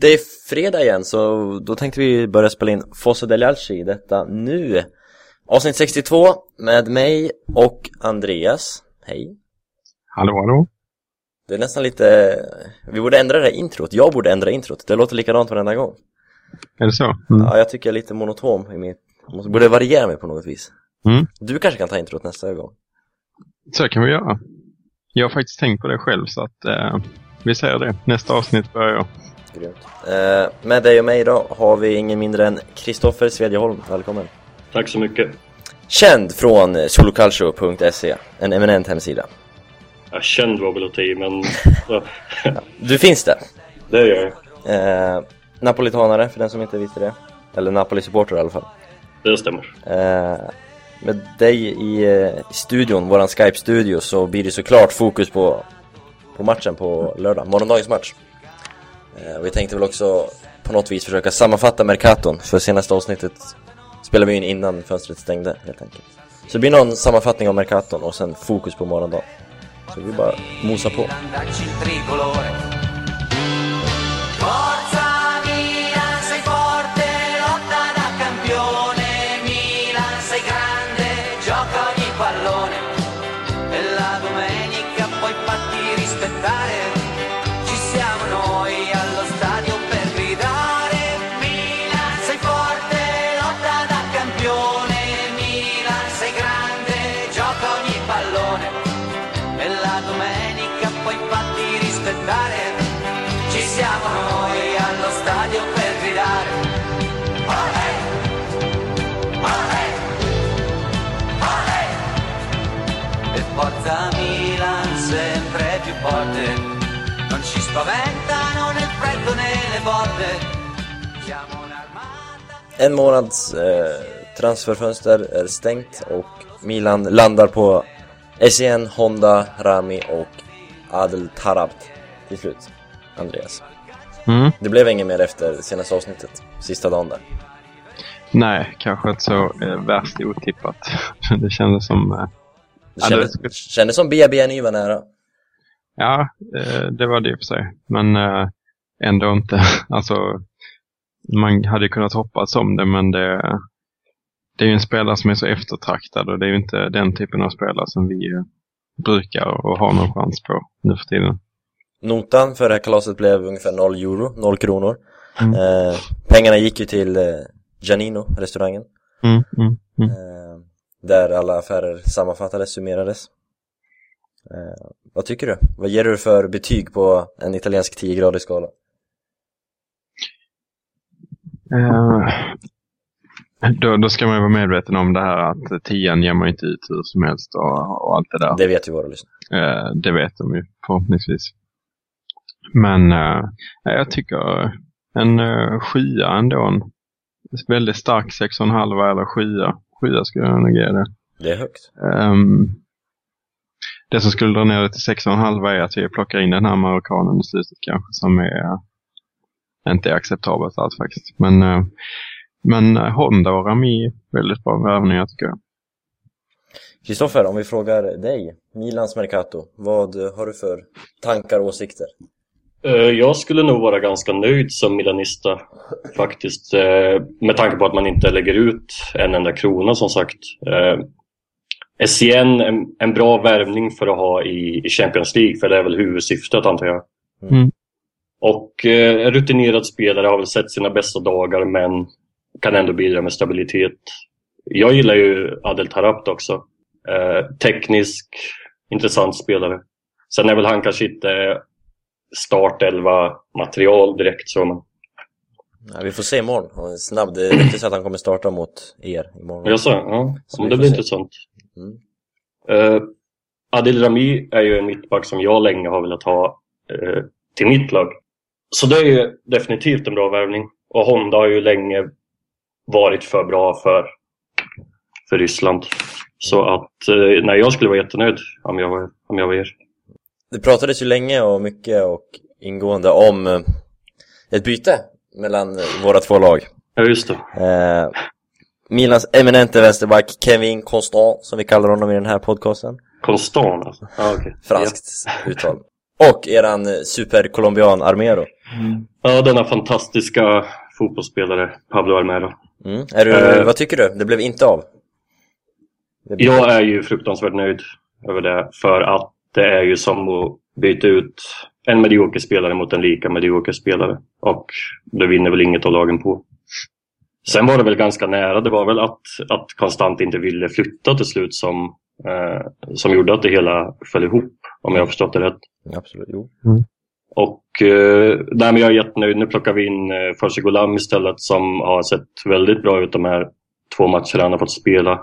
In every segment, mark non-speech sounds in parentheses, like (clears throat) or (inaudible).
Det är fredag igen så då tänkte vi börja spela in Fosse del Alci detta nu Avsnitt 62 med mig och Andreas Hej Hallå hallå Det är nästan lite Vi borde ändra det här introt, jag borde ändra introt Det låter likadant varenda gång Är det så? Mm. Ja, jag tycker jag är lite monotom i mitt jag Borde variera mig på något vis Mm. Du kanske kan ta introt nästa gång Så kan vi göra. Jag har faktiskt tänkt på det själv så att eh, vi säger det. Nästa avsnitt börjar jag. Grymt eh, Med dig och mig idag har vi ingen mindre än Kristoffer Svedjeholm, välkommen Tack så mycket. Känd från soloculture.se, en eminent hemsida Jag känd var väl att men ja, (laughs) Du finns där det gör jag. Eh, Napolitanare, för den som inte visste det. Eller Napoli-supporter i alla fall. Det stämmer. Eh, med dig i, eh, i studion, våran Skype-studio, så blir det såklart fokus på, på matchen på lördag, morgondagens match. Eh, vi tänkte väl också på något vis försöka sammanfatta Mercaton, för senaste avsnittet spelade vi in innan fönstret stängde helt enkelt. Så det blir någon sammanfattning av Mercaton och sen fokus på morgondagen. Så vi bara mosar på. En månads eh, transferfönster är stängt och Milan landar på SCN, Honda, Rami och Adel Tarabt till slut. Andreas. Mm. Det blev inget mer efter senaste avsnittet, sista dagen där. Nej, kanske inte så eh, värst otippat. (laughs) det kändes som... Eh, Det Ja, kändes, det- kändes som BB var nära. ja, eh, det var det i och för sig. Men eh, ändå inte. (laughs) alltså, man hade kunnat hoppas om det, men det, det är ju en spelare som är så eftertraktad och det är ju inte den typen av spelare som vi eh, brukar och har någon chans på nu för tiden. Notan för det här kalaset blev ungefär 0 euro, 0 kronor. Mm. Eh, pengarna gick ju till eh, Giannino, restaurangen. Mm, mm, mm. Eh, där alla affärer sammanfattades, summerades. Eh, vad tycker du? Vad ger du för betyg på en italiensk 10-gradig skala? Eh, då, då ska man ju vara medveten om det här att tian ger man inte ut hur som helst och, och allt det där. Det vet ju våra lyssnare. Eh, det vet de ju förhoppningsvis. Men eh, jag tycker en uh, sjua ändå. En väldigt stark 6,5 eller sjua. Sjua skulle jag nog ge det. Det är högt. Ehm, det som skulle dra ner det till 6,5 är att vi plockar in den här marockanen i slutet kanske som är inte är acceptabelt alls faktiskt. Men, eh, men eh, Honda och Rami, väldigt bra värvningar tycker jag. Kristoffer, om vi frågar dig, Milans Mercato, vad har du för tankar och åsikter? Eh, Jag skulle nog vara ganska nöjd som milanista faktiskt. Med tanke på att man inte lägger ut en enda krona som sagt. SCN, en, en bra värvning för att ha i, i Champions League, för det är väl huvudsyftet antar jag. Mm. Och eh, en rutinerad spelare har väl sett sina bästa dagar men kan ändå bidra med stabilitet. Jag gillar ju Adel Tarabt också. Eh, teknisk, intressant spelare. Sen är väl han kanske inte startelva material direkt så men... Ja, vi får se imorgon. Snabb, det ryktas att han kommer starta mot er imorgon. Jag sa, ja, Så men det blir se. intressant. Mm. Eh, Adil Rami är ju en mittback som jag länge har velat ha eh, till mitt lag. Så det är ju definitivt en bra värvning. Och Honda har ju länge varit för bra för, för Ryssland. Så att eh, nej, jag skulle vara jättenöjd om jag var, om jag var er. Det pratades ju länge och mycket och ingående om eh, ett byte mellan våra två lag. Ja, just det. Eh, Milans eminente vänsterback Kevin Constant, som vi kallar honom i den här podcasten. Konstant alltså. Ja, okej. Franskt uttal. Och eran supercolombian Armero. Ja, denna fantastiska fotbollsspelare Pablo Armero. Mm. Är du, Eh. vad tycker du? Det blev inte av? Blev... Jag är ju fruktansvärt nöjd över det för att det är ju som att byta ut en medioker spelare mot en lika medioker spelare. Och det vinner väl inget av lagen på. Sen var det väl ganska nära. Det var väl att, att Konstant inte ville flytta till slut som, eh, som gjorde att det hela föll ihop. Om jag har förstått det rätt. Absolut, jo. Och eh, nej, men jag är jättenöjd. Nu plockar vi in eh, Farsi Golam istället som har sett väldigt bra ut de här två matcherna han har fått spela.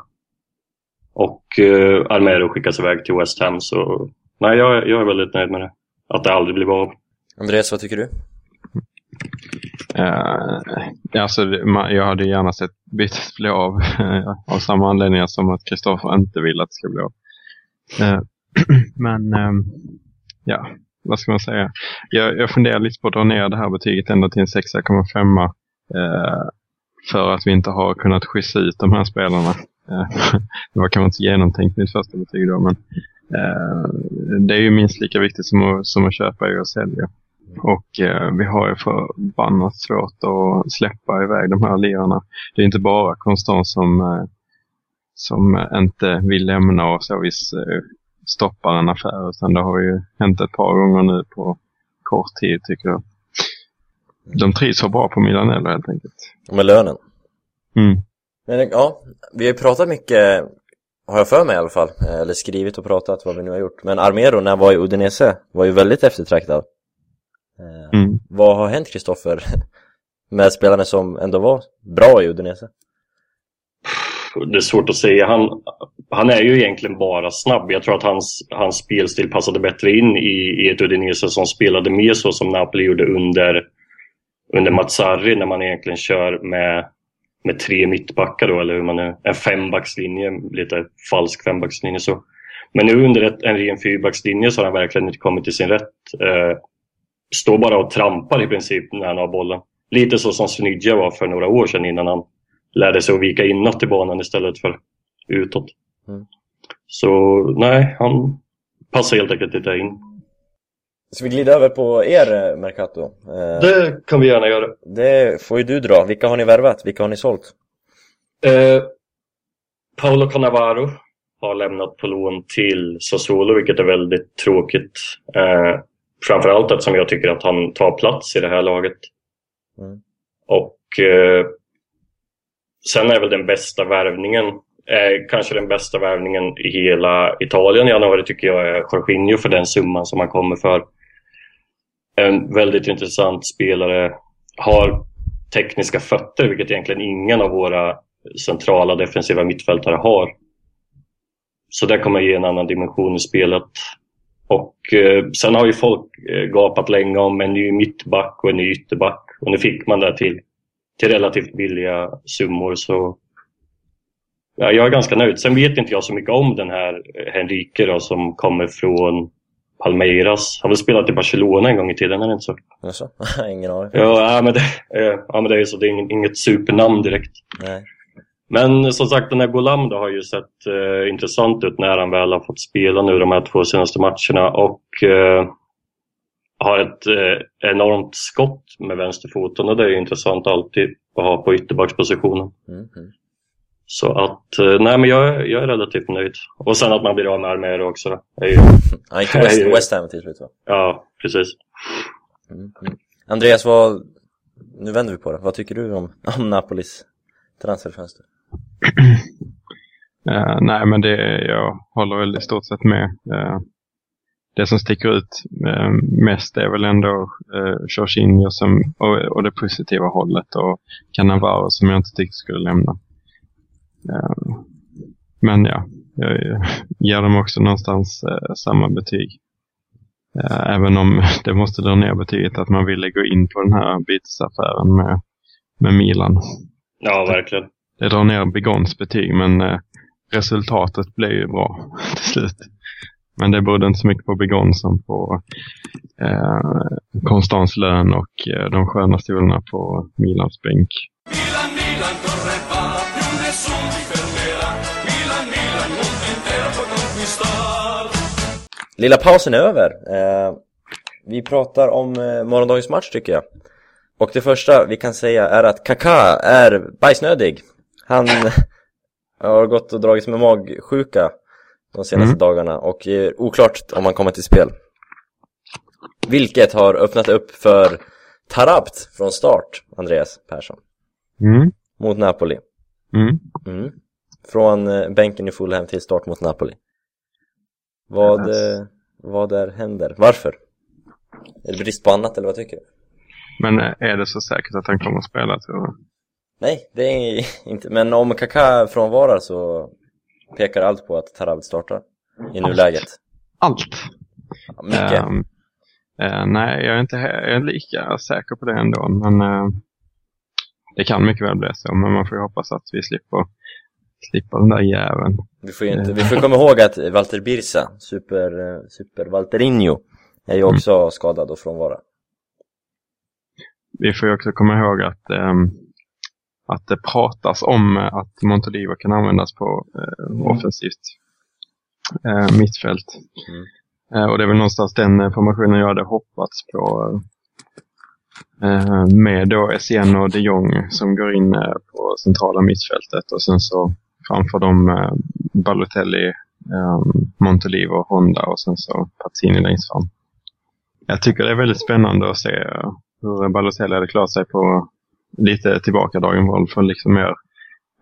Och eh, Armero skickas iväg till West Ham. Så nej, jag, jag är väldigt nöjd med det. Att det aldrig blev av. Andreas, vad tycker du? Uh, alltså, det- ma- jag hade gärna sett bytet bli av (laughs) av samma anledningar som att Kristoffer inte vill att det ska bli av. Eh, (clears throat) men ehm, ja, vad ska man säga? Jag, jag funderar lite på att dra ner det här betyget ända till en 6,5 eh, för att vi inte har kunnat skissa ut de här spelarna. Eh, (laughs) det var kanske inte så genomtänkt mitt första betyg då, men eh, det är ju minst lika viktigt som att, som att köpa och sälja. Och eh, vi har ju förbannat svårt att släppa iväg de här lirarna. Det är inte bara Konstant som, eh, som inte vill lämna och så vis eh, stoppar en affär. Utan det har ju hänt ett par gånger nu på kort tid tycker jag. De trivs så bra på Milanello helt enkelt. Med lönen? Mm. Men ja, vi har ju pratat mycket, har jag för mig i alla fall, eh, eller skrivit och pratat vad vi nu har gjort. Men Armero när han var i Udinese var ju väldigt eftertraktad. Eh, Mm. Vad har hänt Kristoffer (laughs) med spelarna som ändå var bra i Udinese? Det är svårt att säga. Han, han är ju egentligen bara snabb. Jag tror att hans, hans spelstil passade bättre in i, i ett Udinese som spelade mer så som Napoli gjorde under, under Mazzarri när man egentligen kör med, med tre mittbackar då, eller hur man är, en fembackslinje, lite falsk fembackslinje så. Men nu under ett, en ren fyrbackslinje så har han verkligen inte kommit till sin rätt. Eh, står bara och trampar i princip när han har bollen. Lite så som Snydja var för några år sedan innan han lärde sig att vika inåt i banan istället för utåt. Mm. Så nej, han passar helt enkelt inte in. Ska vi glida över på er eh, Mercato? Eh, Det kan vi gärna göra. det får ju du dra. Vilka har ni värvat? Vilka har ni sålt? Eh, Paolo Cannavaro har lämnat på lån till Sassuolo, vilket är väldigt tråkigt. Eh, framförallt eftersom jag tycker att han tar plats i det här laget. Mm. Och eh, sen är väl den bästa värvningen, eh, kanske den bästa värvningen i hela Italien i januari tycker jag är Jorginho för den summan som han kommer för. En väldigt intressant spelare, har tekniska fötter, vilket egentligen ingen av våra centrala defensiva mittfältare har. Så det kommer ge en annan dimension i spelet. Och eh, sen har ju folk eh, gapat länge om en ny mittback och en ny ytterback. Och nu fick man det till, till relativt billiga summor. Så ja, jag är ganska nöjd. Sen vet inte jag så mycket om den här eh, Henrique då, som kommer från Palmeiras. Han har väl spelat i Barcelona en gång i tiden, är det inte så? Jaså? (laughs) Ingen aning. Ja, men det, eh, ja, men det är så. Det är ing- inget supernamn direkt. Nej. Men som sagt, den här Golam då har ju sett eh, intressant ut när han väl har fått spela nu de här två senaste matcherna och eh, har ett eh, enormt skott med vänsterfoten och det är ju intressant alltid att ha på ytterbackspositionen. Mm, mm. Så att, eh, nej men jag, är- jag är relativt nöjd. Och sen att man blir av med Armero också är ju, Han gick till West, (laughs) West Ham till slut va? ja, precis. Mm, mm. Andreas, vad... Nu vänder vi på det. Vad tycker du om, (laughs) om Napolis transferfönster? (clears throat) Eh, nej, men det, jag håller väl i stort sett med. Eh, det som sticker ut eh, mest är väl ändå uh, Jorginho som, och, och det positiva hållet och Cannavaro som jag inte tyckte skulle lämna. Eh, men ja, jag ger dem också någonstans eh, samma betyg. Eh, även om (laughs) det måste dra ner betyget att man ville gå in på den här bytesaffären med, med Milan. Ja, verkligen. Det drar ner Begons betyg, men eh, resultatet blev ju bra (laughs) till slut. Men det berodde inte så mycket på Begon som på eh, Konstans lön och eh, de sköna stolarna på Milans bänk. Lilla pausen är över. Eh, vi pratar om eh, morgondagens match tycker jag. Och det första vi kan säga är att Kaká är bajsnödig. Han (laughs) har gått och dragits med magsjuka de senaste Mm. dagarna och är oklart om han kommer till spel. Vilket har öppnat upp för Tarabt från start, Andreas Persson, Mm. mot Napoli. Mm. Mm. Från eh, bänken i Fulham till start mot Napoli. Vad, Yes. eh, vad där händer? Varför? Är det brist på annat eller vad tycker du? Men eh, är det så säkert att han kommer att spela tror du? Nej, det är inte. Men om Kaká frånvarar så pekar allt på att Tarabt startar i nuläget. Allt! Ja, Mycket. Ehm, eh, nej, jag är inte jag är lika säker på det ändå. Men eh, det kan mycket väl bli så. Men man får ju hoppas att vi slipper, slipper den där jäveln. Vi får, ju inte, vi får komma ihåg att Walter Birsa, super, super Walterinho, är ju också skadad och frånvarar. Vi får ju också komma ihåg att, ehm, att det pratas om eh, att Montolivo kan användas på eh, offensivt eh, mittfält. Mm. Eh, och det är väl någonstans den formationen jag hade hoppats på. Med då Essien och de Jong som går in på centrala mittfältet och sen så framför dem eh, Balotelli, eh, Montolivo, Honda och sen så Pazzini längst fram. Jag tycker det är väldigt spännande att se eh, hur Balotelli hade klarat sig på lite tillbakadragen roll för liksom mer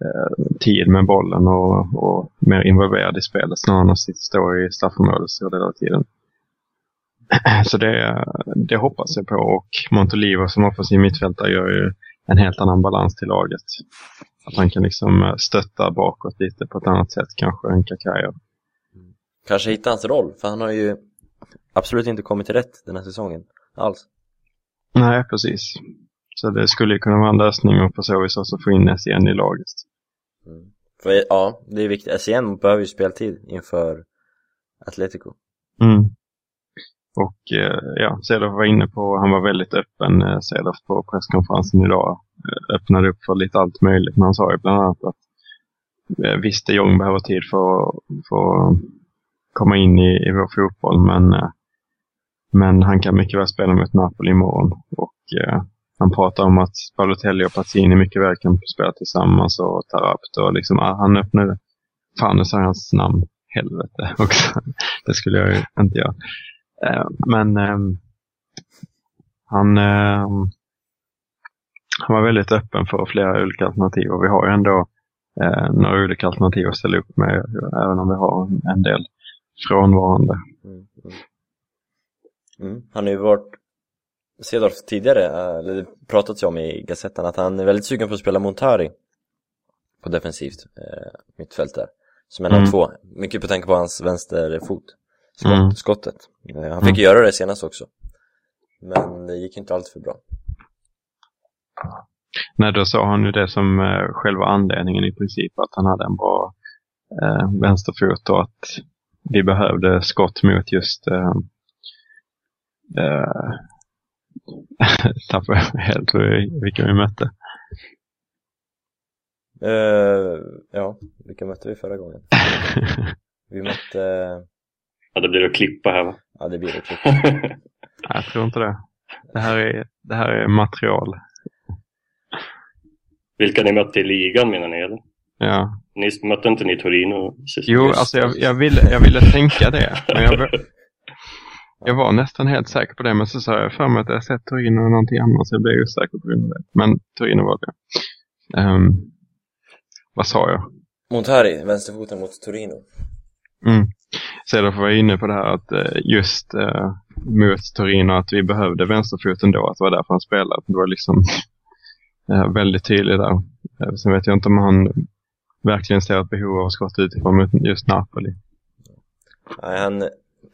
eh, tid med bollen och, och mer involverad i spelet snarare än att stå i straffområdet och hela tiden. (clears throat) Så det, det hoppas jag på och Montolivo som offensiv mittfältare gör ju en helt annan balans till laget. Att han kan liksom eh, stötta bakåt lite på ett annat sätt kanske än gör. Kanske hitta hans roll, för han har ju absolut inte kommit till rätt den här säsongen. Alls. Nej, precis. Så det skulle ju kunna vara en lösning och på så vis också få in Essien i laget. För ja, det är viktigt. SCM behöver ju speltid inför Atletico. Mm. Och eh, ja, Cedorf var inne på, han var väldigt öppen, eh, på presskonferensen idag. Eh, öppnade upp för lite allt möjligt, men han sa ju bland annat att eh, visst, de Jong behöver tid för, för att komma in i, i vår fotboll, men, eh, men han kan mycket väl spela mot Napoli imorgon. Och eh, han pratar om att Balotelli och Pazzini mycket väl kan spela tillsammans och Tarabt och liksom, ah, han öppnade, fan nu sa jag hans namn, helvete också. (laughs) det skulle jag ju inte göra. Eh, Men ehm, han, ehm, han var väldigt öppen för flera olika alternativ och vi har ju ändå eh, några olika alternativ att ställa upp med även om vi har en del frånvarande. Mm, mm. Mm. Han har ju varit Cedorf tidigare, eh, eller det pratats ju om i Gazettan att han är väldigt sugen på att spela Montari på defensivt eh, mittfält där. Som en av Mm. två. Mycket på tanke på hans vänsterfot. Skott, Mm. Skottet. Eh, han fick ju göra det senast också. Men det gick inte allt för bra. Nej, då sa han ju det som eh, själva anledningen i princip, att han hade en bra eh, vänsterfot och att vi behövde skott mot just eh, eh, (laughs) tappade helt vilka vi mötte. Eh, ja, vilka mötte vi förra gången? (laughs) Vi mötte, Ja, det blir att klippa här va? ja det blir det klipp. Nej, (laughs) jag tror inte det. Det här är, det här är material. Vilka ni mötte i ligan menar ni eller? Ja. Ni mötte inte ni Torino sist? Jo, alltså jag, jag, ville, jag ville tänka det. Men jag, (laughs) jag var nästan helt säker på det. Men så sa jag för mig att jag sett Torino och någonting annat. Så jag blev osäker på grund av det. Men Torino var det. Ehm, vad sa jag? Montari, vänsterfoten mot Torino. Mm. Därför var inne på det här att eh, just eh, mot Torino att vi behövde vänsterfoten då. Att det var därför han spelade. Det var liksom (laughs) eh, väldigt tydligt där. Eh, sen vet jag inte om han verkligen ser ett behov av skott utifrån mot just Napoli. Nej, han,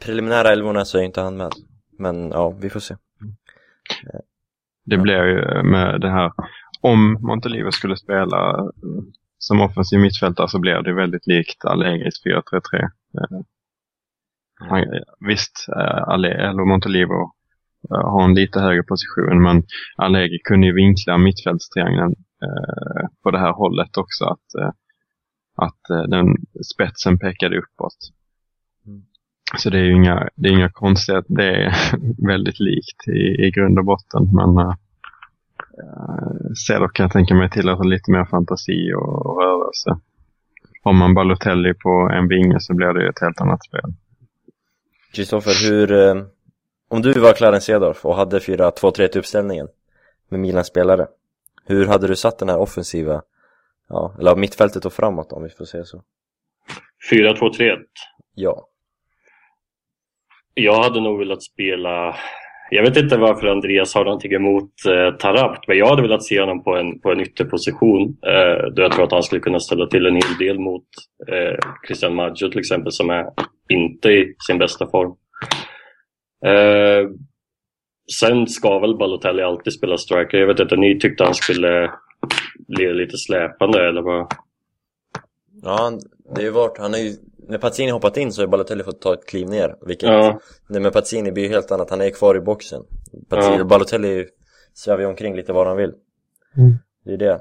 preliminära elvorna så är inte han med. Men ja, vi får se. Det blir ju med det här, om Montelivo skulle spela eh, som offensiv mittfältare så blir det väldigt likt Allegris 4-3-3. Eh, han- Visst, eh, eller Montelivo eh, har en lite högre position men Allegri kunde ju vinkla mittfältstriangeln eh, på det här hållet också. Att, eh, att eh, den spetsen pekade uppåt. Mm. Så det är ju inga, det är inga konstigheter. Det är (laughs) väldigt likt i, i grund och botten. Men uh, Cedor kan jag tänka mig tillåter lite mer fantasi och, och rörelse. Om man Balotelli på en vinge så blir det ju ett helt annat spel. Kristoffer, hur... Eh, om du var Clarence Cedorf och hade 4-2-3 i uppställningen med Milans spelare, hur hade du satt den här offensiva, ja, eller mittfältet och framåt om vi får säga så? 4-2-3-1. Ja. Jag hade nog velat spela... Jag vet inte varför Andreas har någonting emot eh, Tarabt, men jag hade velat se honom på en, på en ytterposition. Eh, då jag tror att han skulle kunna ställa till en hel del mot eh, Christian Maggio till exempel, som är inte i sin bästa form. Eh, sen ska väl Balotelli alltid spela striker. Jag vet inte, ni tyckte han skulle bli lite släpande eller vad? Ja, det är vart. han är ju, när Pazzini hoppat in så har Balotelli fått ta ett kliv ner, vilket, Ja. nej men Pazzini blir ju helt annat, han är kvar i boxen. Pazzini, Ja. Balotelli svävar ju omkring lite var han vill. Mm. Det är det. Eh,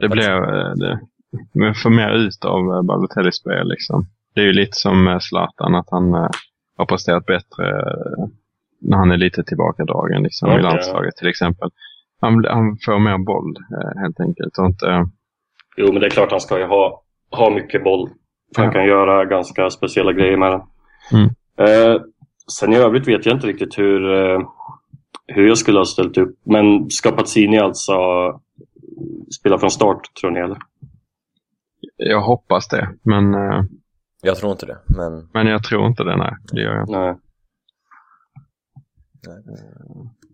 Det Pazz- blev, eh, det, men får mer ut av eh, Balotellis spel liksom. Det är ju lite som eh, Zlatan, att han eh, har presterat bättre eh, när han är lite tillbakadragen liksom, Okej, i landslaget till exempel. Han, han får mer boll eh, helt enkelt. Och inte, Jo, men det är klart han ska ju ha, ha mycket boll. Han Ja. kan göra ganska speciella grejer med den. Mm. Eh, sen i övrigt vet jag inte riktigt hur, eh, hur jag skulle ha ställt upp. Men ska Pazzini alltså spela från start, tror ni? Eller? jag hoppas det, men, eh, Jag tror inte det, men men jag tror inte det. Nej, det gör jag inte. Nej.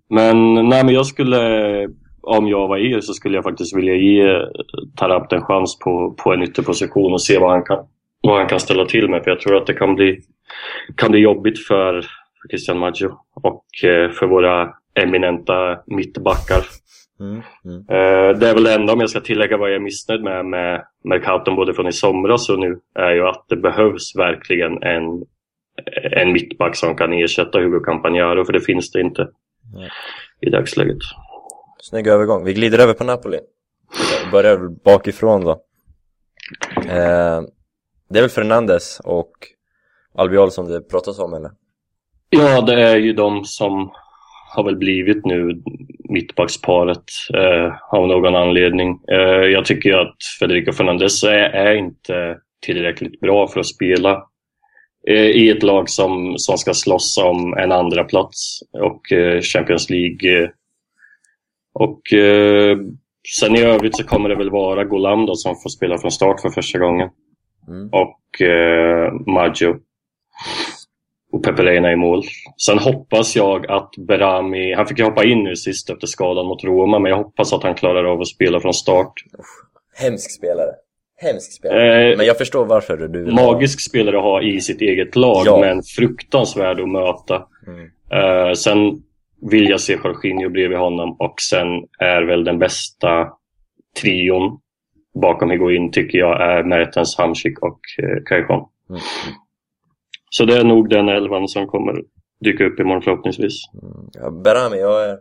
Men, nej, men jag skulle, om jag var er så skulle jag faktiskt vilja ge Tarabt en chans på, på en ytterposition och se vad han, kan, vad han kan ställa till med. För jag tror att det kan bli, kan bli jobbigt för, för Christian Maggio och eh, för våra eminenta mittbackar. mm, mm. Eh, Det är väl det enda om jag ska tillägga vad jag är missnöjd med med Mercaton både från i somras och nu är ju att det behövs verkligen en, en mittback som kan ersätta Hugo Campagnaro för det finns det inte Nej. i dagsläget. Snygg övergång. Vi glider över på Napoli. Börjar väl bakifrån då. Eh, det är väl Fernandes och Albiol som det pratas om eller? Ja, det är ju de som har väl blivit nu mittbacksparet eh, av någon anledning. Eh, jag tycker ju att Federico Fernandes är, är inte tillräckligt bra för att spela eh, i ett lag som, som ska slåss om en andra plats och eh, Champions League. Eh, och eh, sen i övrigt så kommer det väl vara Golam då som får spela från start för första gången Mm. och eh, Maggio. Och Peperena i mål. Sen hoppas jag att Berami, han fick ju hoppa in nu sist efter skadan mot Roma, men jag hoppas att han klarar av att spela från start. Hemsk spelare. Hemsk spelare. Eh, Men jag förstår varför du vill ha- magisk spelare att ha i sitt eget lag, Ja. men fruktansvärd att möta. Mm. Eh, sen vill jag se Jorginho bredvid honom och sen är väl den bästa trion bakom Higuain tycker jag är Mertens, Hamsik och eh, Caijon. Mm. Så det är nog den elvan som kommer dyka upp imorgon förhoppningsvis. Ja, Berami, jag är...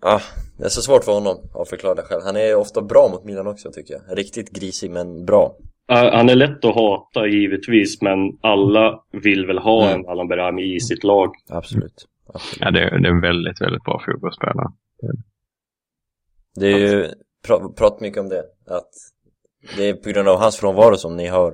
Ja, det är så svårt för honom att förklara det själv. Han är ofta bra mot Milan också tycker jag. Riktigt grisig men bra. Han är lätt att hata givetvis, men alla vill väl ha Mm. en Alan Berami i sitt lag. Absolut. Absolut. Ja, det, är- det är en väldigt, väldigt bra fotbollsspelare. Det är ju, pra, pratat mycket om det, att det är på grund av hans frånvaro som ni har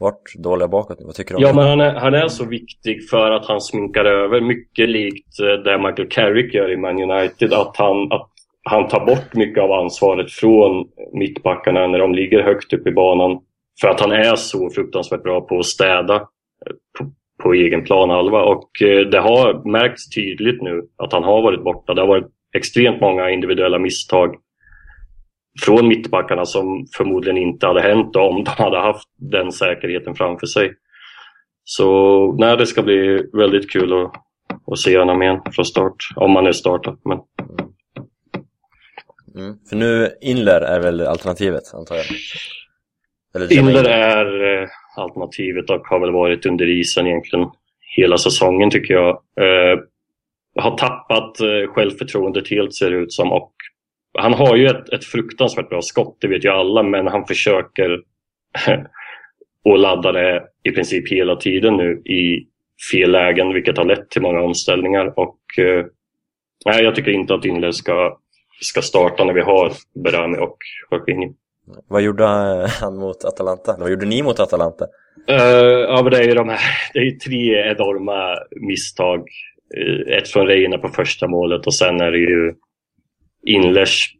varit dåliga bakåt nu. Vad tycker du om Ja, men han är, han är så viktig för att han sminkar över, mycket likt eh, det Michael Carrick gör i Man United, att han, att han tar bort mycket av ansvaret från mittbackarna när de ligger högt upp i banan. För att han är så fruktansvärt bra på att städa eh, på, på egen planhalva. Och eh, det har märkts tydligt nu att han har varit borta. Det har varit extremt många individuella misstag från mittbackarna som förmodligen inte hade hänt om de hade haft den säkerheten framför sig. Så nej, det ska bli väldigt kul att, att se honom igen från start, om han nu startar. Men Mm. För nu, Inler är väl alternativet, antar jag? Eller Inler är eh, alternativet och har väl varit under isen egentligen hela säsongen tycker jag. Eh, har tappat eh, självförtroendet helt ser det ut som och han har ju ett, ett fruktansvärt bra skott, det vet ju alla, men han försöker (laughs) och ladda det i princip hela tiden nu i fel lägen vilket har lett till många omställningar. Och, eh, nej, jag tycker inte att Inler ska, ska starta när vi har Berami och Jorginho. Vad gjorde han mot Atalanta? Vad gjorde ni mot Atalanta? Uh, ja, men det är ju de här, (laughs) det är tre enorma misstag. Ett från Reina på första målet och sen är det ju Inlers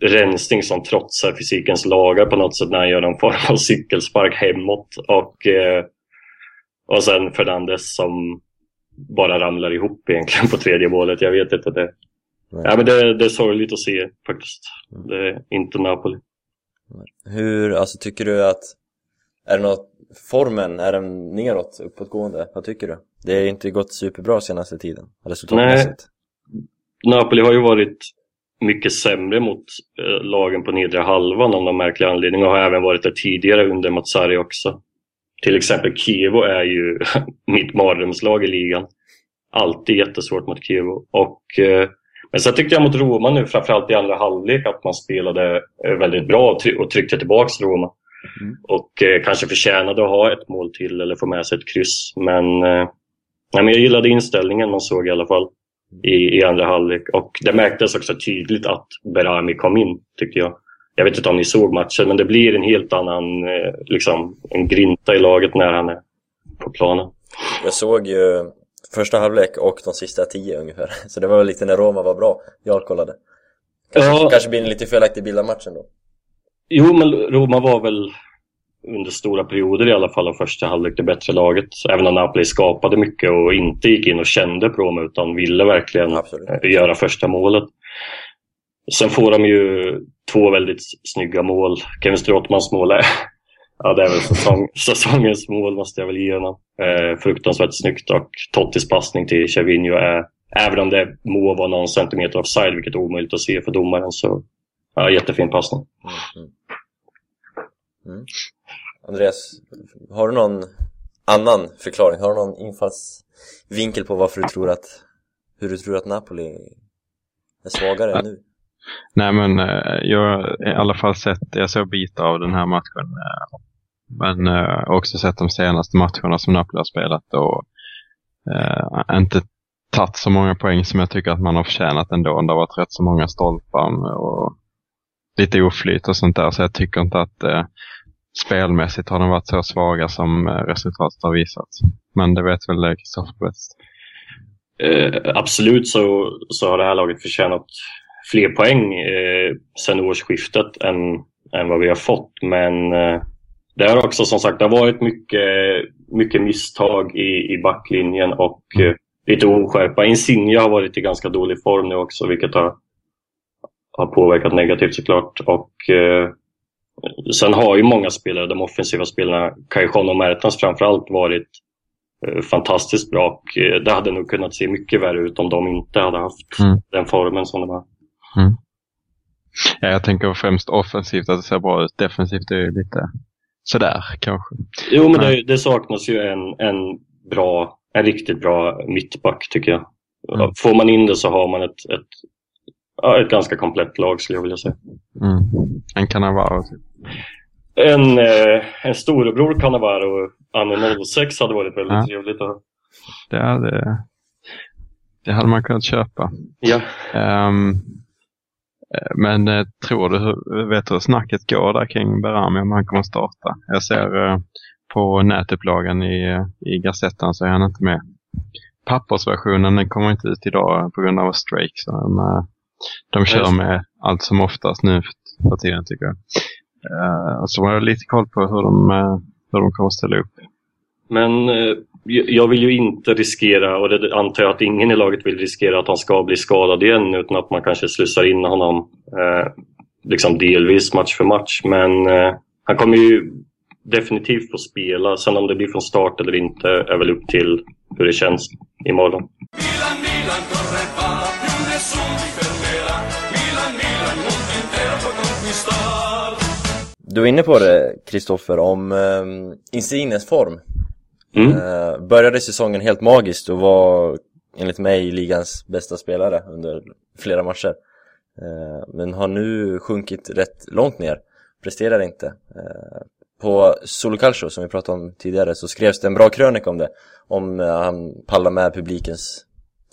rensning som trotsar fysikens lagar på något sätt när han gör någon form av cykelspark hemåt. Och, uh, och sen Fernandes som bara ramlar ihop egentligen på tredje målet. Jag vet inte. Det, ja, men det, det är sorgligt att se faktiskt. Det är inte Napoli. Hur, alltså tycker du att är det något, formen, är den neråt, uppåtgående? Vad tycker du? Det har inte gått superbra senaste tiden, resultatmässigt. Napoli har ju varit mycket sämre mot eh, lagen på nedre halvan av någon märklig anledning och har även varit det tidigare under Mazzari också. Till exempel Kievo är ju (laughs) mitt mardrömslag i ligan. Alltid jättesvårt mot Kievo. Och, eh, men sen tyckte jag mot Roma nu, framförallt i andra halvlek, att man spelade eh, väldigt bra och, try- och tryckte tillbaks Roma. Mm. Och eh, kanske förtjänade att ha ett mål till eller få med sig ett kryss. Men, eh, nej, men jag gillade inställningen man såg i alla fall i, i andra halvlek. Och det märktes också tydligt att Berami kom in, tyckte jag. Jag vet inte om ni såg matchen, men det blir en helt annan eh, liksom, en grinta i laget när han är på planen. Jag såg ju första halvlek och de sista tio ungefär, (laughs) så det var väl lite när Roma var bra, jag kollade. Kanske, Ja. kanske blir en lite felaktig bild av matchen då. Jo, men Roma var väl under stora perioder i alla fall av första halvlek det bättre laget. Även om Napoli skapade mycket och inte gick in och kände på utan ville verkligen Absolut. eh, göra första målet. Sen får de ju två väldigt snygga mål. Kevin Strootmans mål är, (laughs) ja, det är väl säsong, (laughs) säsongens mål måste jag väl ge honom. Eh, fruktansvärt snyggt och Tottis passning till Cervinho är, även om det må vara någon centimeter offside, vilket är omöjligt att se för domaren, så ja, jättefin passning. Mm. Mm. Andreas, har du någon annan förklaring? Har du någon infallsvinkel på varför du tror att, hur du tror att Napoli är svagare än nu? Nej men eh, jag har i alla fall sett, jag såg bitar av den här matchen. Eh, men eh, också sett de senaste matcherna som Napoli har spelat och eh, inte tagit så många poäng som jag tycker att man har förtjänat ändå. Det har varit rätt så många stolpar och lite oflyt och sånt där. Så jag tycker inte att eh, spelmässigt har de varit så svaga som eh, resultatet har visat. Men det vet väl Kristoffer bäst. Eh, absolut så, så har det här laget förtjänat fler poäng eh, sedan årsskiftet än, än vad vi har fått. Men eh, det har också som sagt det har varit mycket, mycket misstag i, i backlinjen och eh, lite oskärpa. Insignia har varit i ganska dålig form nu också vilket har, har påverkat negativt såklart. Och, eh, sen har ju många spelare, de offensiva spelarna, Cajon och Mertens framförallt varit eh, fantastiskt bra och eh, det hade nog kunnat se mycket värre ut om de inte hade haft Mm. den formen som de har. Ja, jag tänker främst offensivt att det ser bra ut. Defensivt är det lite sådär kanske. Jo, men det, det saknas ju en, en bra, en riktigt bra mittback tycker jag. Mm. Får man in det så har man ett, ett, ja, ett ganska komplett lag skulle jag vilja säga. Mm. En Cannavaro typ. En, eh, en storebror Cannavaro, Anno 06 hade varit väldigt Ja. trevligt att. Det hade, det hade man kunnat köpa. Ja. Eh, men eh, tror du, vet du hur snacket går där kring Berami om han kommer starta? Jag ser eh, på nätupplagan i, i Gazettan så är han inte med. Pappersversionen den kommer inte ut idag på grund av strejk. Så de, eh, de kör med allt som oftast nu för- tiden tycker jag. Och så har jag lite koll på hur de, eh, hur de kommer att ställa upp. Men eh, jag vill ju inte riskera, och det antar jag att ingen i laget vill riskera, att han ska bli skadad igen utan att man kanske slussar in honom eh, liksom delvis match för match. Men han kommer ju definitivt få spela. Sen om det blir från start eller inte är väl upp till hur det känns imorgon. Milan, Du var inne på det, Kristoffer, om um, Insignes form. Mm. Eh, började säsongen helt magiskt och var enligt mig ligans bästa spelare under flera matcher. Eh, men har nu sjunkit rätt långt ner. Presterar inte. Eh, på Solo Calcio som vi pratade om tidigare så skrevs det en bra krönika om det. Om eh, han pallar med publikens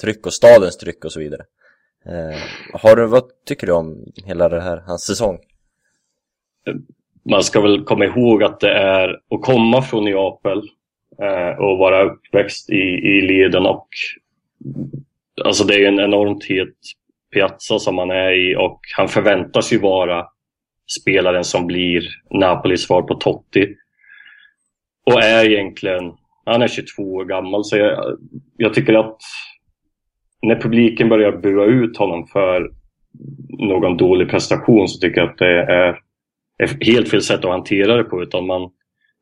tryck och stadens tryck och så vidare. Eh, har du, vad tycker du om hela det här, hans säsong? Man ska väl komma ihåg att det är att komma från Neapel eh, och vara uppväxt i, i leden och alltså det är en enormt het piazza som han är i och han förväntas ju vara spelaren som blir Napolis svar på Totti. Och är egentligen, han är 22 år gammal så jag, jag tycker att när publiken börjar bua ut honom för någon dålig prestation så tycker jag att det är är helt fel sätt att hantera det på. Utan man,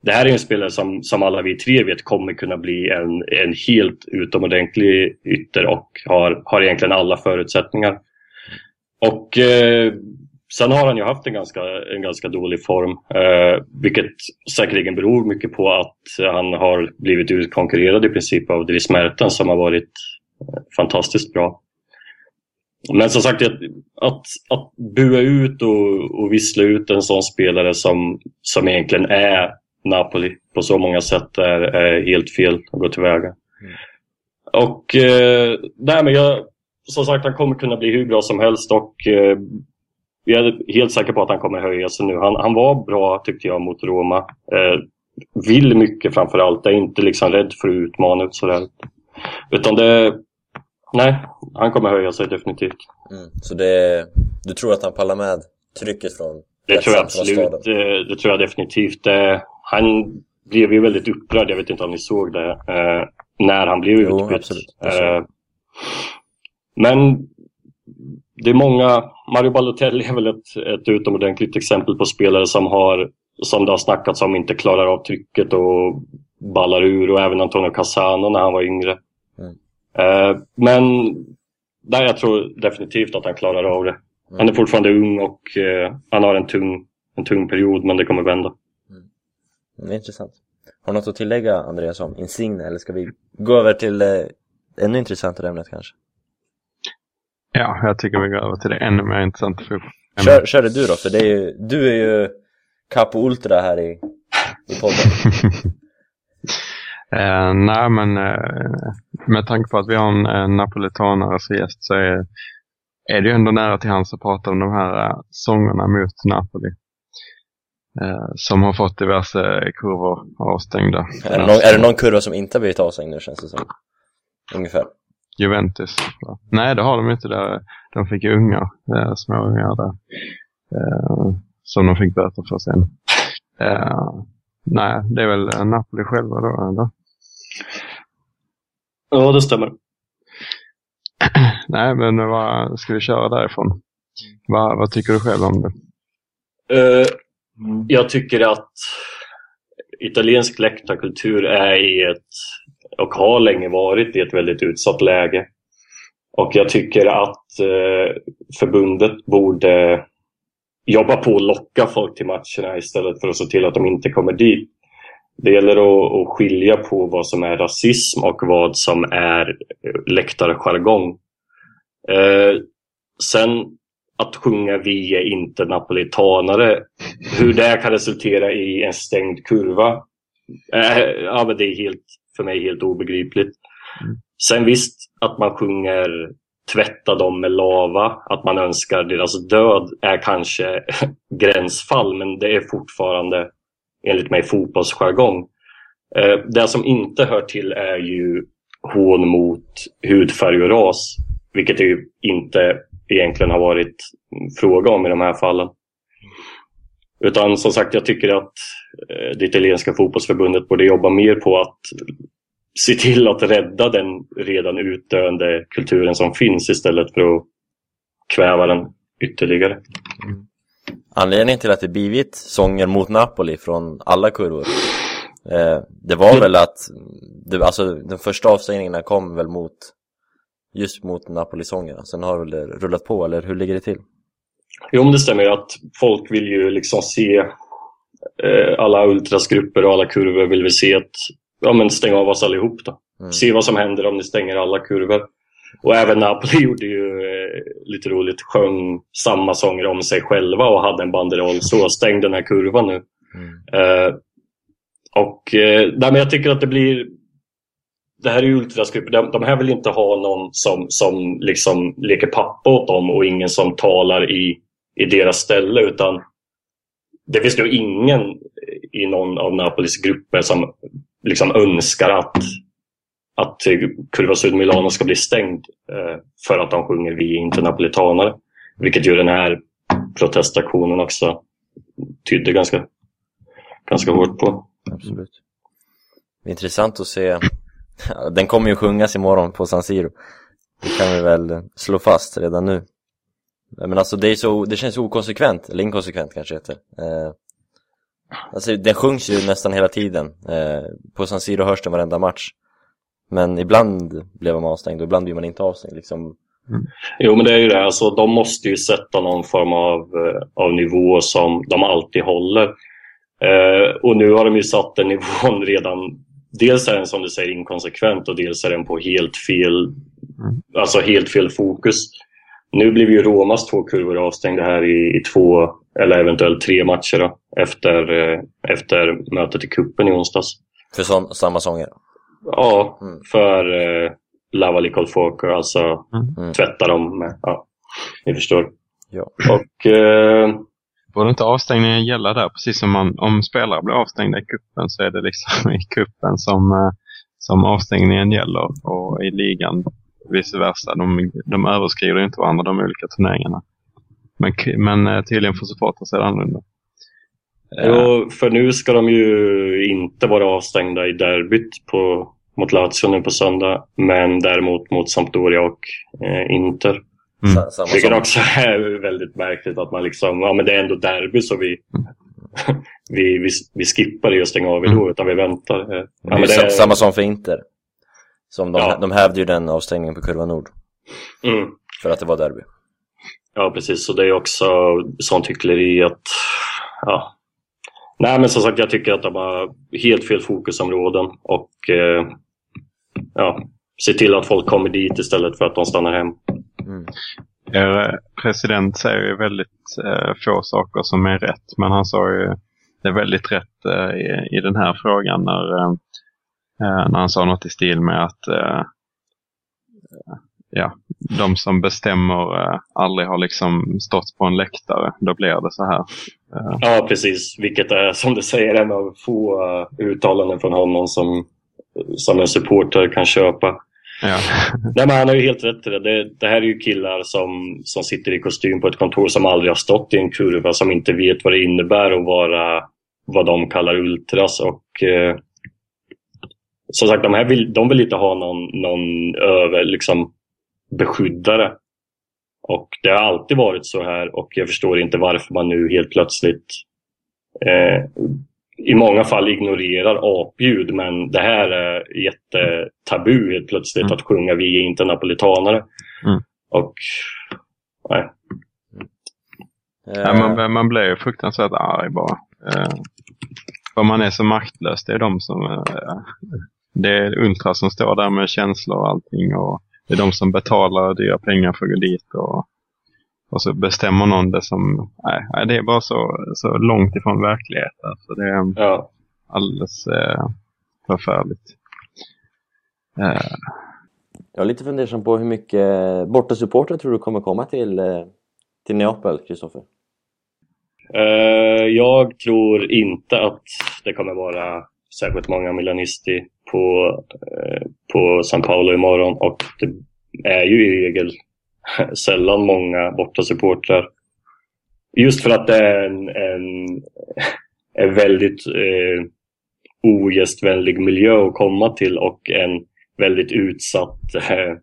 det här är en spelare som, som alla vi tre vet kommer kunna bli en, en helt utomordentlig ytter och har, har egentligen alla förutsättningar. Och eh, sen har han ju haft en ganska, en ganska dålig form. Eh, vilket säkerligen beror mycket på att han har blivit utkonkurrerad i princip av Dries Mertens som har varit eh, fantastiskt bra. Men som sagt, att, att, att bua ut och, och vissla ut en sån spelare som, som egentligen är Napoli på så många sätt är, är helt fel att gå tillväga. Mm. Och eh, nej, men jag, som sagt, han kommer kunna bli hur bra som helst och eh, jag är helt säker på att han kommer höja sig nu. Han, han var bra tyckte jag mot Roma. Eh, vill mycket framför allt. Är inte liksom rädd för att utmana ut sådär. Utan det, Nej, han kommer höja sig definitivt. Mm. Så det, du tror att han pallar med trycket från Det tror jag absolut. Det, det, tror jag definitivt. Det, han blev ju väldigt upprörd, jag vet inte om ni såg det, eh, när han blev jo, utbytt. Absolut. Eh, men det är många, Mario Balotelli är väl ett, ett utomordentligt exempel på spelare som har, som det har snackats om, inte klarar av trycket och ballar ur och även Antonio Cassano när han var yngre. Mm. Eh, men där jag tror definitivt att han klarar av det. Han är mm. fortfarande ung och eh, han har en tung, en tung period men det kommer vända. Mm. Det är intressant. Har du något att tillägga Andreas om Insigne eller ska vi gå över till eh, ännu intressantare ämnet kanske? Ja, jag tycker vi går över till det ännu mer intressanta Kör, kör det du då, för det är ju, du är ju Capo Ultra här i, i podden. (laughs) Eh, nej, men eh, med tanke på att vi har en eh, napolitanare som gäst så är, är det ju ändå nära till hands att prata om de här eh, sångerna mot Napoli. Eh, som har fått diverse kurvor avstängda. Är det, någon, är det någon kurva som inte har blivit avstängd nu känns det som? Ungefär. Juventus. Va? Nej, det har de inte. Där. De fick ungar, eh, småungar där. Eh, som de fick böter för sen. Eh, nej, det är väl Napoli själva då, eller? Ja, det stämmer. (clears throat) Nej, men vad ska vi köra därifrån? Vad, vad tycker du själv om det? Uh, jag tycker att italiensk läktarkultur är i ett, och har länge varit i ett väldigt utsatt läge. Och jag tycker att uh, förbundet borde jobba på att locka folk till matcherna istället för att se till att de inte kommer dit. Det gäller att, att skilja på vad som är rasism och vad som är läktarjargong. Eh, sen att sjunga Vi är inte napolitanare, hur det kan resultera i en stängd kurva, eh, ja, men det är helt, för mig helt obegripligt. Mm. Sen visst, att man sjunger tvätta dem med lava, att man önskar deras död är kanske (laughs) gränsfall, men det är fortfarande enligt mig fotbollsjargong. Eh, det som inte hör till är ju hån mot hudfärg och ras, vilket det ju inte egentligen har varit fråga om i de här fallen. Utan som sagt, jag tycker att eh, det italienska fotbollsförbundet borde jobba mer på att se till att rädda den redan utdöende kulturen som finns istället för att kväva den ytterligare. Mm. Anledningen till att det blivit sånger mot Napoli från alla kurvor eh, Det var väl att det, alltså, de första avstängningarna kom väl mot just mot Napoli-sångerna Sen har väl det rullat på, eller hur ligger det till? Jo, men det stämmer att folk vill ju liksom se eh, alla ultrasgrupper och alla kurvor vill vi se att ja, men stäng av oss allihop då. Mm. Se vad som händer om ni stänger alla kurvor. Och även Napoli (laughs) gjorde ju eh, lite roligt, sjöng samma sånger om sig själva och hade en banderoll. Så stäng den här kurvan nu. Mm. Eh, och eh, nej, men jag tycker att det blir det här är ju ultrasgrupper, de, de här vill inte ha någon som, som liksom leker pappa åt dem och ingen som talar i, i deras ställe utan det finns nog ingen i någon av Napolis grupper som liksom önskar att, att typ Curva Sud Milano ska bli stängd eh, för att de sjunger Vi är inte napolitanare. Vilket ju den här protestaktionen också tydde ganska, ganska hårt på. Absolut. Det är intressant att se. Den kommer ju sjungas imorgon på San Siro. Det kan vi väl slå fast redan nu. Men alltså det, är så, det känns okonsekvent, eller inkonsekvent kanske heter. Eh, alltså den sjungs ju nästan hela tiden. Eh, på San Siro hörs den varenda match. Men ibland blev man avstängd och ibland blir man inte avstängd. Liksom. Jo men det är ju det, alltså, de måste ju sätta någon form av, eh, av nivå som de alltid håller. Eh, och nu har de ju satt den nivån redan. Dels är den som du säger inkonsekvent och dels är den på helt fel, alltså helt fel fokus. Nu blev ju Romas två kurvor avstängda här i, i två eller eventuellt tre matcher då, efter, eh, efter mötet i kuppen i onsdags. För sån, samma sånger. Ja, Mm. för eh, Lavali Colfoco, alltså Mm. tvätta dem med, ja, ni förstår. Ja. Och eh, Borde inte avstängningen gälla där? Precis som man, om spelare blir avstängda i kuppen så är det liksom (laughs) i kuppen som, eh, som avstängningen gäller. Och i ligan vice versa. De, de överskrider inte varandra de olika turneringarna. Men, men eh, tydligen för supportrar så är det annorlunda. Eh, Jo, för nu ska de ju inte vara avstängda i derbyt på, mot Lazio nu på söndag. Men däremot mot Sampdoria och eh, Inter. Mm. Sa- Samma Vilket också är väldigt märkligt att man liksom, ja men det är ändå derby så vi, (laughs) vi, vi, vi skippar det och stänger av då utan vi väntar. Eh, det Ja, är men sa- det, samma som för Inter. Som de, Ja. de hävde ju den avstängningen på kurva Nord. mm, För att det var derby. ja precis, så det är också sånt hyckleri att, ja. Nej men som sagt jag tycker att de har helt fel fokusområden och eh, ja, se till att folk kommer dit istället för att de stannar hem. Mm. Er president säger ju väldigt eh, få saker som är rätt, men han sa ju det väldigt rätt eh, i, i den här frågan när, eh, eh, när han sa något i stil med att eh, ja, de som bestämmer eh, aldrig har liksom stått på en läktare. Då blir det så här. Eh, Ja precis, vilket är som du säger en av få eh, uttalanden från honom som, som en supporter kan köpa. ja. (laughs) Nej, men han har ju helt rätt i det. det. Det här är ju killar som, som sitter i kostym på ett kontor som aldrig har stått i en kurva, som inte vet vad det innebär att vara vad de kallar ultras. Och, eh, som sagt, de här vill, de vill inte ha någon, någon över, liksom, beskyddare. Och det har alltid varit så här och jag förstår inte varför man nu helt plötsligt eh, i många fall ignorerar apljud men det här är jättetabu helt plötsligt Mm. att sjunga Vi är inte napolitanare. Mm. Och nej. Ja, man, man blir ju fruktansvärt arg bara. Eh, för man är så maktlös. Det är de som... Eh, det är Ultra som står där med känslor och allting. Och det är de som betalar dyra pengar för att gå dit. Och, och så bestämmer någon det som... Nej, det är bara så, så långt ifrån verkligheten. Alltså det är Ja. alldeles eh, förfärligt. Eh, Jag är lite fundersam på hur mycket bortasupportrar tror du kommer komma till, eh, till Neapel, Kristoffer? Eh, jag tror inte att det kommer vara särskilt många Milanisti på, eh, på San Paolo imorgon och det är ju i regel (laughs) sällan många bortasupportrar. Just för att det är en, en, (laughs) en väldigt eh, ogästvänlig miljö att komma till och en väldigt utsatt eh,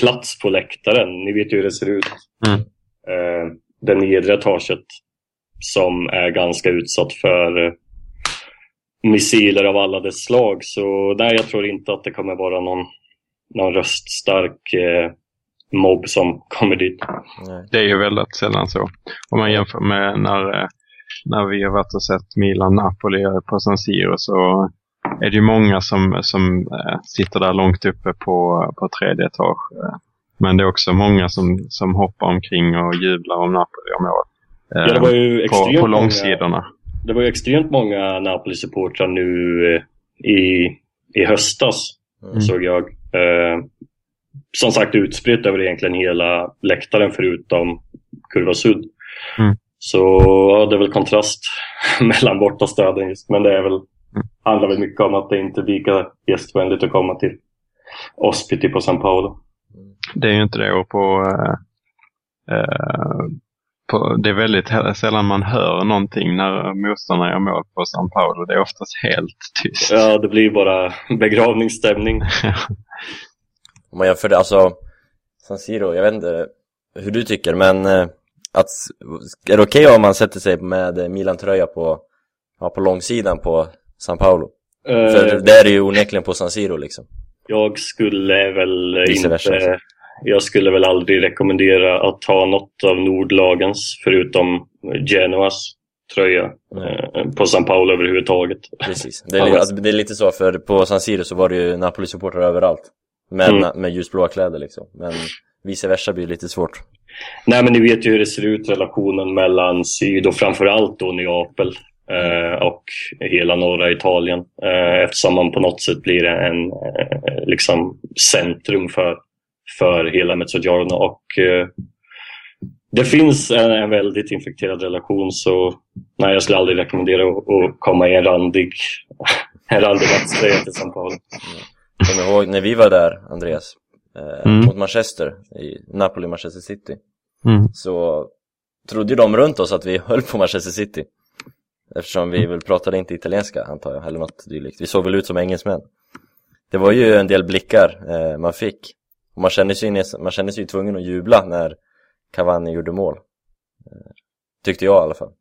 plats på läktaren. Ni vet ju hur det ser ut. Mm. Eh, det nedre etaget som är ganska utsatt för eh, missiler av alla dess slag. Så nej, jag tror inte att det kommer vara någon, någon röststark eh, mobb som kommer dit. Det är ju väldigt sällan så. Om man jämför med när, eh, när vi har varit och sett Milan-Napoli på San Siro så är det ju många som, som eh, sitter där långt uppe på, på tredje etage. Eh, Men det är också många som, som hoppar omkring och jublar om Napoli och mål. Eh, Ja, det var ju på, extremt på många- långsidorna. Det var ju extremt många Napoli-supportrar nu eh, i, i höstas, Mm. såg jag. Eh, som sagt utspritt över egentligen hela läktaren förutom Kurva Sud. Mm. Så ja, det är väl kontrast (laughs) mellan bortastöden just. Men det är väl, handlar väl mycket om att det inte är lika gästvänligt att komma till Ospiti på San Paolo. Det är ju inte det och på, eh, eh, på det är väldigt sällan man hör någonting när motståndarna gör mål på San Paolo. Det är oftast helt tyst. Ja, det blir bara begravningsstämning. (laughs) Om man jämför det, alltså San Siro, jag vet inte hur du tycker men eh, att, är det okej om man sätter sig med Milan-tröja på, ja, på långsidan på San Paolo? För Eh, det är det ju onekligen på San Siro liksom Jag skulle väl inte... Jag skulle väl aldrig rekommendera att ta något av nordlagens förutom Genoas tröja eh, på San Paolo överhuvudtaget. Precis, det är, (laughs) li- alltså, det är lite så för på San Siro så var det ju Napoli-supportrar överallt med, Mm. med ljusblåa kläder liksom Men vice versa blir lite svårt Nej men ni vet ju hur det ser ut relationen mellan syd och framförallt då Neapel eh, och hela norra Italien. Eh, eftersom man på något sätt blir en eh, liksom centrum för, för hela Mezzogiorno och eh, det finns en, en väldigt infekterad relation så nej, jag skulle aldrig rekommendera att, att komma i en randig, (laughs) en randig matchtröja till San Paolo. Kommer ihåg när vi var där, Andreas? Eh, Mm. Mot Manchester, i Napoli-Manchester City Mm. Så trodde ju de runt oss att vi höll på Manchester City Eftersom vi väl pratade inte italienska antar jag, eller något dylikt Vi såg väl ut som engelsmän Det var ju en del blickar eh, man fick Och man kände, sig, man kände sig ju tvungen att jubla när Cavani gjorde mål eh, Tyckte jag i alla fall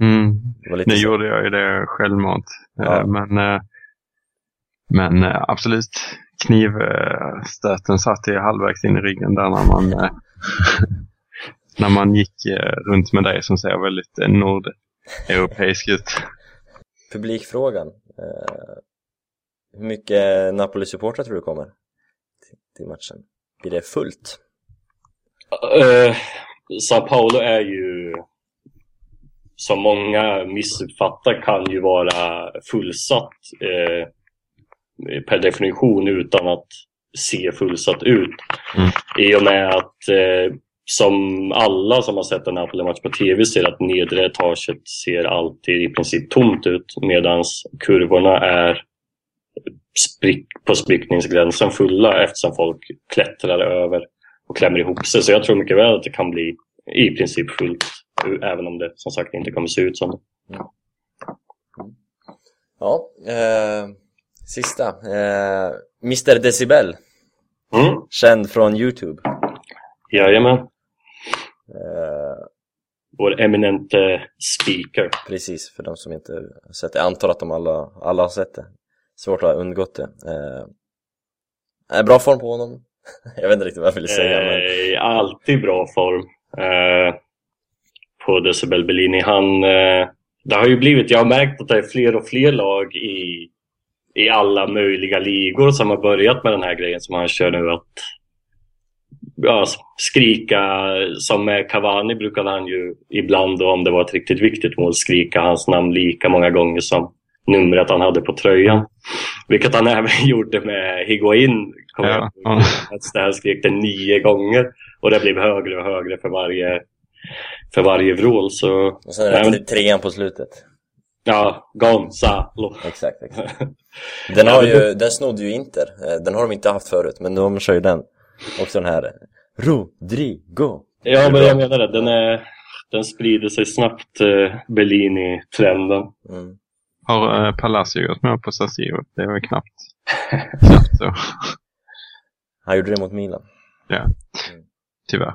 Mm. Det var lite Nu så. gjorde jag ju det självmant. Eh, Ja. Men, eh, men absolut, knivstöten satt i halvvägs in i ryggen där när man, (laughs) när man gick runt med dig som ser väldigt nordeuropeisk ut. Publikfrågan Hur mycket Napoli-supportrar tror du kommer till, matchen? Blir det fullt? Eh, Sao Paulo är ju, som många missuppfattar, kan ju vara fullsatt eh, per definition utan att se fullsatt ut. Mm. I och med att eh, som alla som har sett en Napoli-match på tv ser att nedre etaget ser alltid i princip tomt ut medan kurvorna är sprick, på sprickningsgränsen fulla eftersom folk klättrar över och klämmer ihop sig. Så jag tror mycket väl att det kan bli i princip fullt. Även om det som sagt inte kommer se ut som det. Ja, eh, sista. Eh, Mr Decibel, Mm. känd från Youtube. Jajamän. Eh, Vår eminente speaker. precis, för de som inte har sett det. Jag antar att de alla, alla har sett det. Svårt att ha undgått det. Eh, bra form på honom. (laughs) jag vet inte riktigt vad jag ville säga. Men, eh, alltid bra form eh, på Decibel Bellini. Han, eh, det har ju blivit, jag har märkt att det är fler och fler lag i, i alla möjliga ligor som har börjat med den här grejen som han kör nu. Att ja, skrika, som med Cavani brukade han ju ibland då, om det var ett riktigt viktigt mål skrika hans namn lika många gånger som numret han hade på tröjan. Vilket han (laughs) även gjorde med Higuain. Ja, här skrek det nio gånger och det blev högre och högre för varje, för varje vrål. Så och sen det men- trean på slutet. ja, Gonzalo. (laughs) Exakt, exakt. (laughs) Den, har ju, den snodde ju Inter. Eh, Den har de inte haft förut, men de kör ju den. Också den här Rodrigo. Ja, men jag menar det. Den, är, den sprider sig snabbt, eh, Bellini-trenden. Mm. Har eh, Palacio gått med på San Siro? Det är väl knappt, (laughs) knappt så, Han gjorde det mot Milan. tyvärr.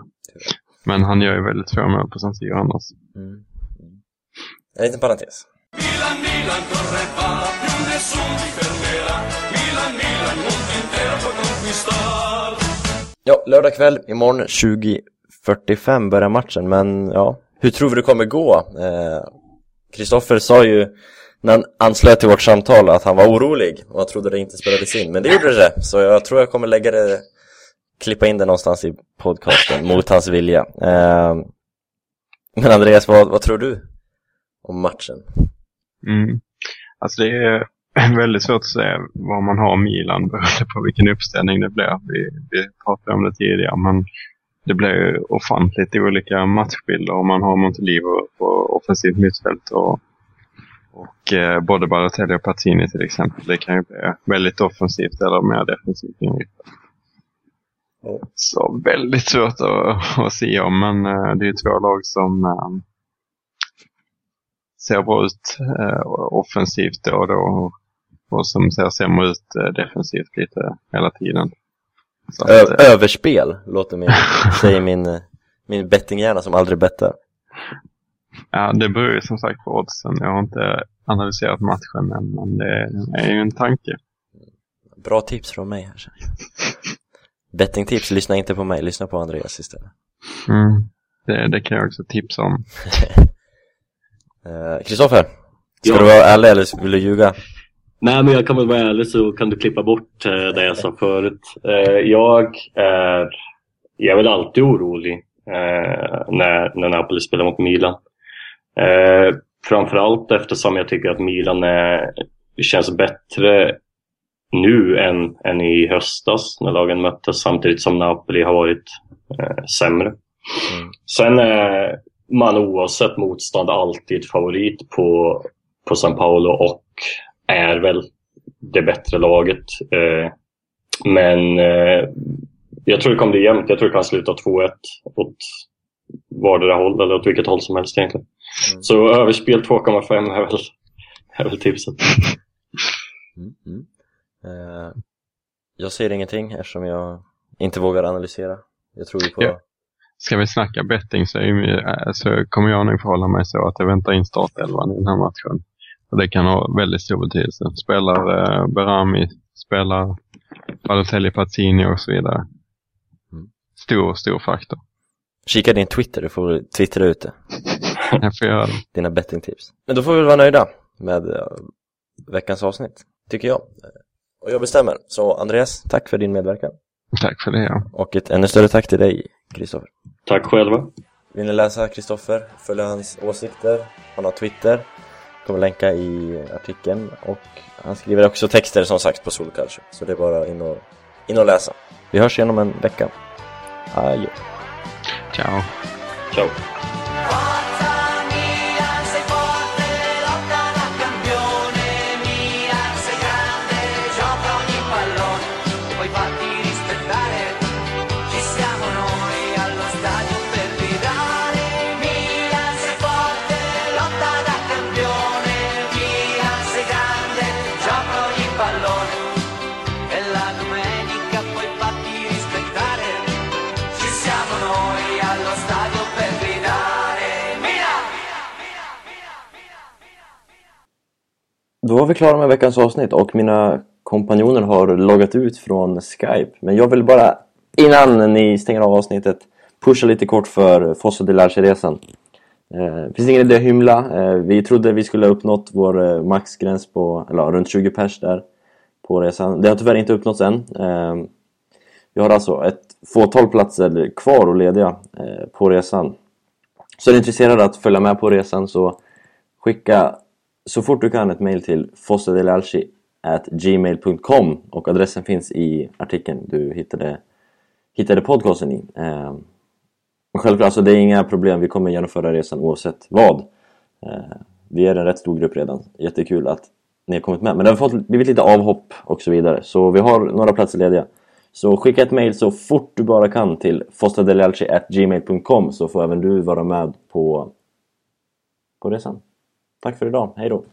Men han gör ju väldigt få mål på San Siro annars. Mm. En liten parentes. Milan, Milan correva, più nessuno ti fermerà. Milan, Milan, mondo intero può conquistar. Ja, lördag kväll, imorgon 20.45 börjar matchen, men ja, hur tror vi det kommer gå? Kristoffer sa ju när han anslöt till vårt samtal att han var orolig och han trodde det inte spelades in, men det gjorde det, så jag tror jag kommer lägga det, klippa in det någonstans i podcasten mot hans vilja. Eh, men Andreas, vad, vad tror du om matchen? Mm. Alltså det är (laughs) väldigt svårt att säga vad man har Milan beroende på vilken uppställning det blir. Vi, vi pratade om det tidigare men det blir ju ofantligt olika matchbilder om man har Montelivo på offensivt mittfält och, och eh, både Balotelli och Pazzini till exempel. Det kan ju bli väldigt offensivt eller mer defensivt inriktat. Ja. Så väldigt svårt att, att se om men eh, det är två lag som eh, ser bra ut eh, offensivt då och då och, som ser sämre ut eh, defensivt lite hela tiden. Att, Ö- eh, överspel, låter min, säger min, min bettinghjärna som aldrig bettar. Ja, det beror ju som sagt på oddsen. Jag har inte analyserat matchen än, men det är ju en tanke. Bra tips från mig här. Bettingtips, lyssna inte på mig, lyssna på Andreas istället. Mm. Det, det kan jag också tipsa om. (laughs) Eh, Kristoffer, ska Ja. du vara ärlig eller vill du ljuga? Nej, men jag kan väl vara ärlig så kan du klippa bort eh, det jag sa förut. Eh, jag är, jag är väl alltid orolig när, när Napoli spelar mot Milan. Eh, framförallt eftersom jag tycker att Milan är, känns bättre nu än, än i höstas när lagen möttes samtidigt som Napoli har varit eh, sämre. Mm. Sen är man oavsett motstånd alltid favorit på, på San Paolo och är väl det bättre laget. Eh, men eh, jag tror det kommer bli jämnt. Jag tror det kan sluta 2-1 åt vardera håll eller åt vilket håll som helst egentligen. Mm. Så överspel 2,5 är väl, (laughs) är väl tipset. Mm. Mm. Eh, jag säger ingenting eftersom jag inte vågar analysera. Jag tror ju på... Ja. Ska vi snacka betting så, ju, eh, så kommer jag nog förhålla mig så att jag väntar in startelvan i den här matchen. Och det kan ha väldigt stor betydelse. Spelar eh, Berami, spelar Balotelli, Pazzini och så vidare. Mm. Stor, stor faktor. Kika din Twitter, du får twittra ut det. (laughs) Jag får göra det. Dina bettingtips. Men då får vi väl vara nöjda med eh, veckans avsnitt, tycker jag. Och jag bestämmer. Så Andreas, tack för din medverkan. Tack för det. Ja. Och ett ännu större tack till dig, Kristoffer. Tack själva. Vill ni läsa Kristoffer, följa hans åsikter, han har Twitter, kommer länka i artikeln och han skriver också texter som sagt på Solculture, så det är bara in och, in och läsa. Vi hörs igen om en vecka. Adjö. Ciao. Ciao. Var vi klara med veckans avsnitt och mina kompanjoner har loggat ut från Skype. Men jag vill bara, innan ni stänger av avsnittet, pusha lite kort för Fossa de Arce-resan. Eh, finns ingen idé att hymla. Eh, vi trodde vi skulle ha uppnått vår eh, maxgräns på, eller ja, runt 20 pers där på resan. Det har tyvärr inte uppnåtts än. Eh, vi har alltså ett fåtal platser kvar och lediga eh, på resan. Så är du intresserad att följa med på resan så skicka så fort du kan ett mail till gmail.com och adressen finns i artikeln du hittade, hittade podcasten i. Eh, självklart, alltså det är inga problem. Vi kommer genomföra resan oavsett vad. Eh, vi är en rätt stor grupp redan. Jättekul att ni har kommit med. Men det har fått, blivit lite avhopp och så vidare. Så vi har några platser lediga. Så skicka ett mail så fort du bara kan till fostadelalci@gmail.com så får även du vara med på, på resan. Tack för idag. Hej då!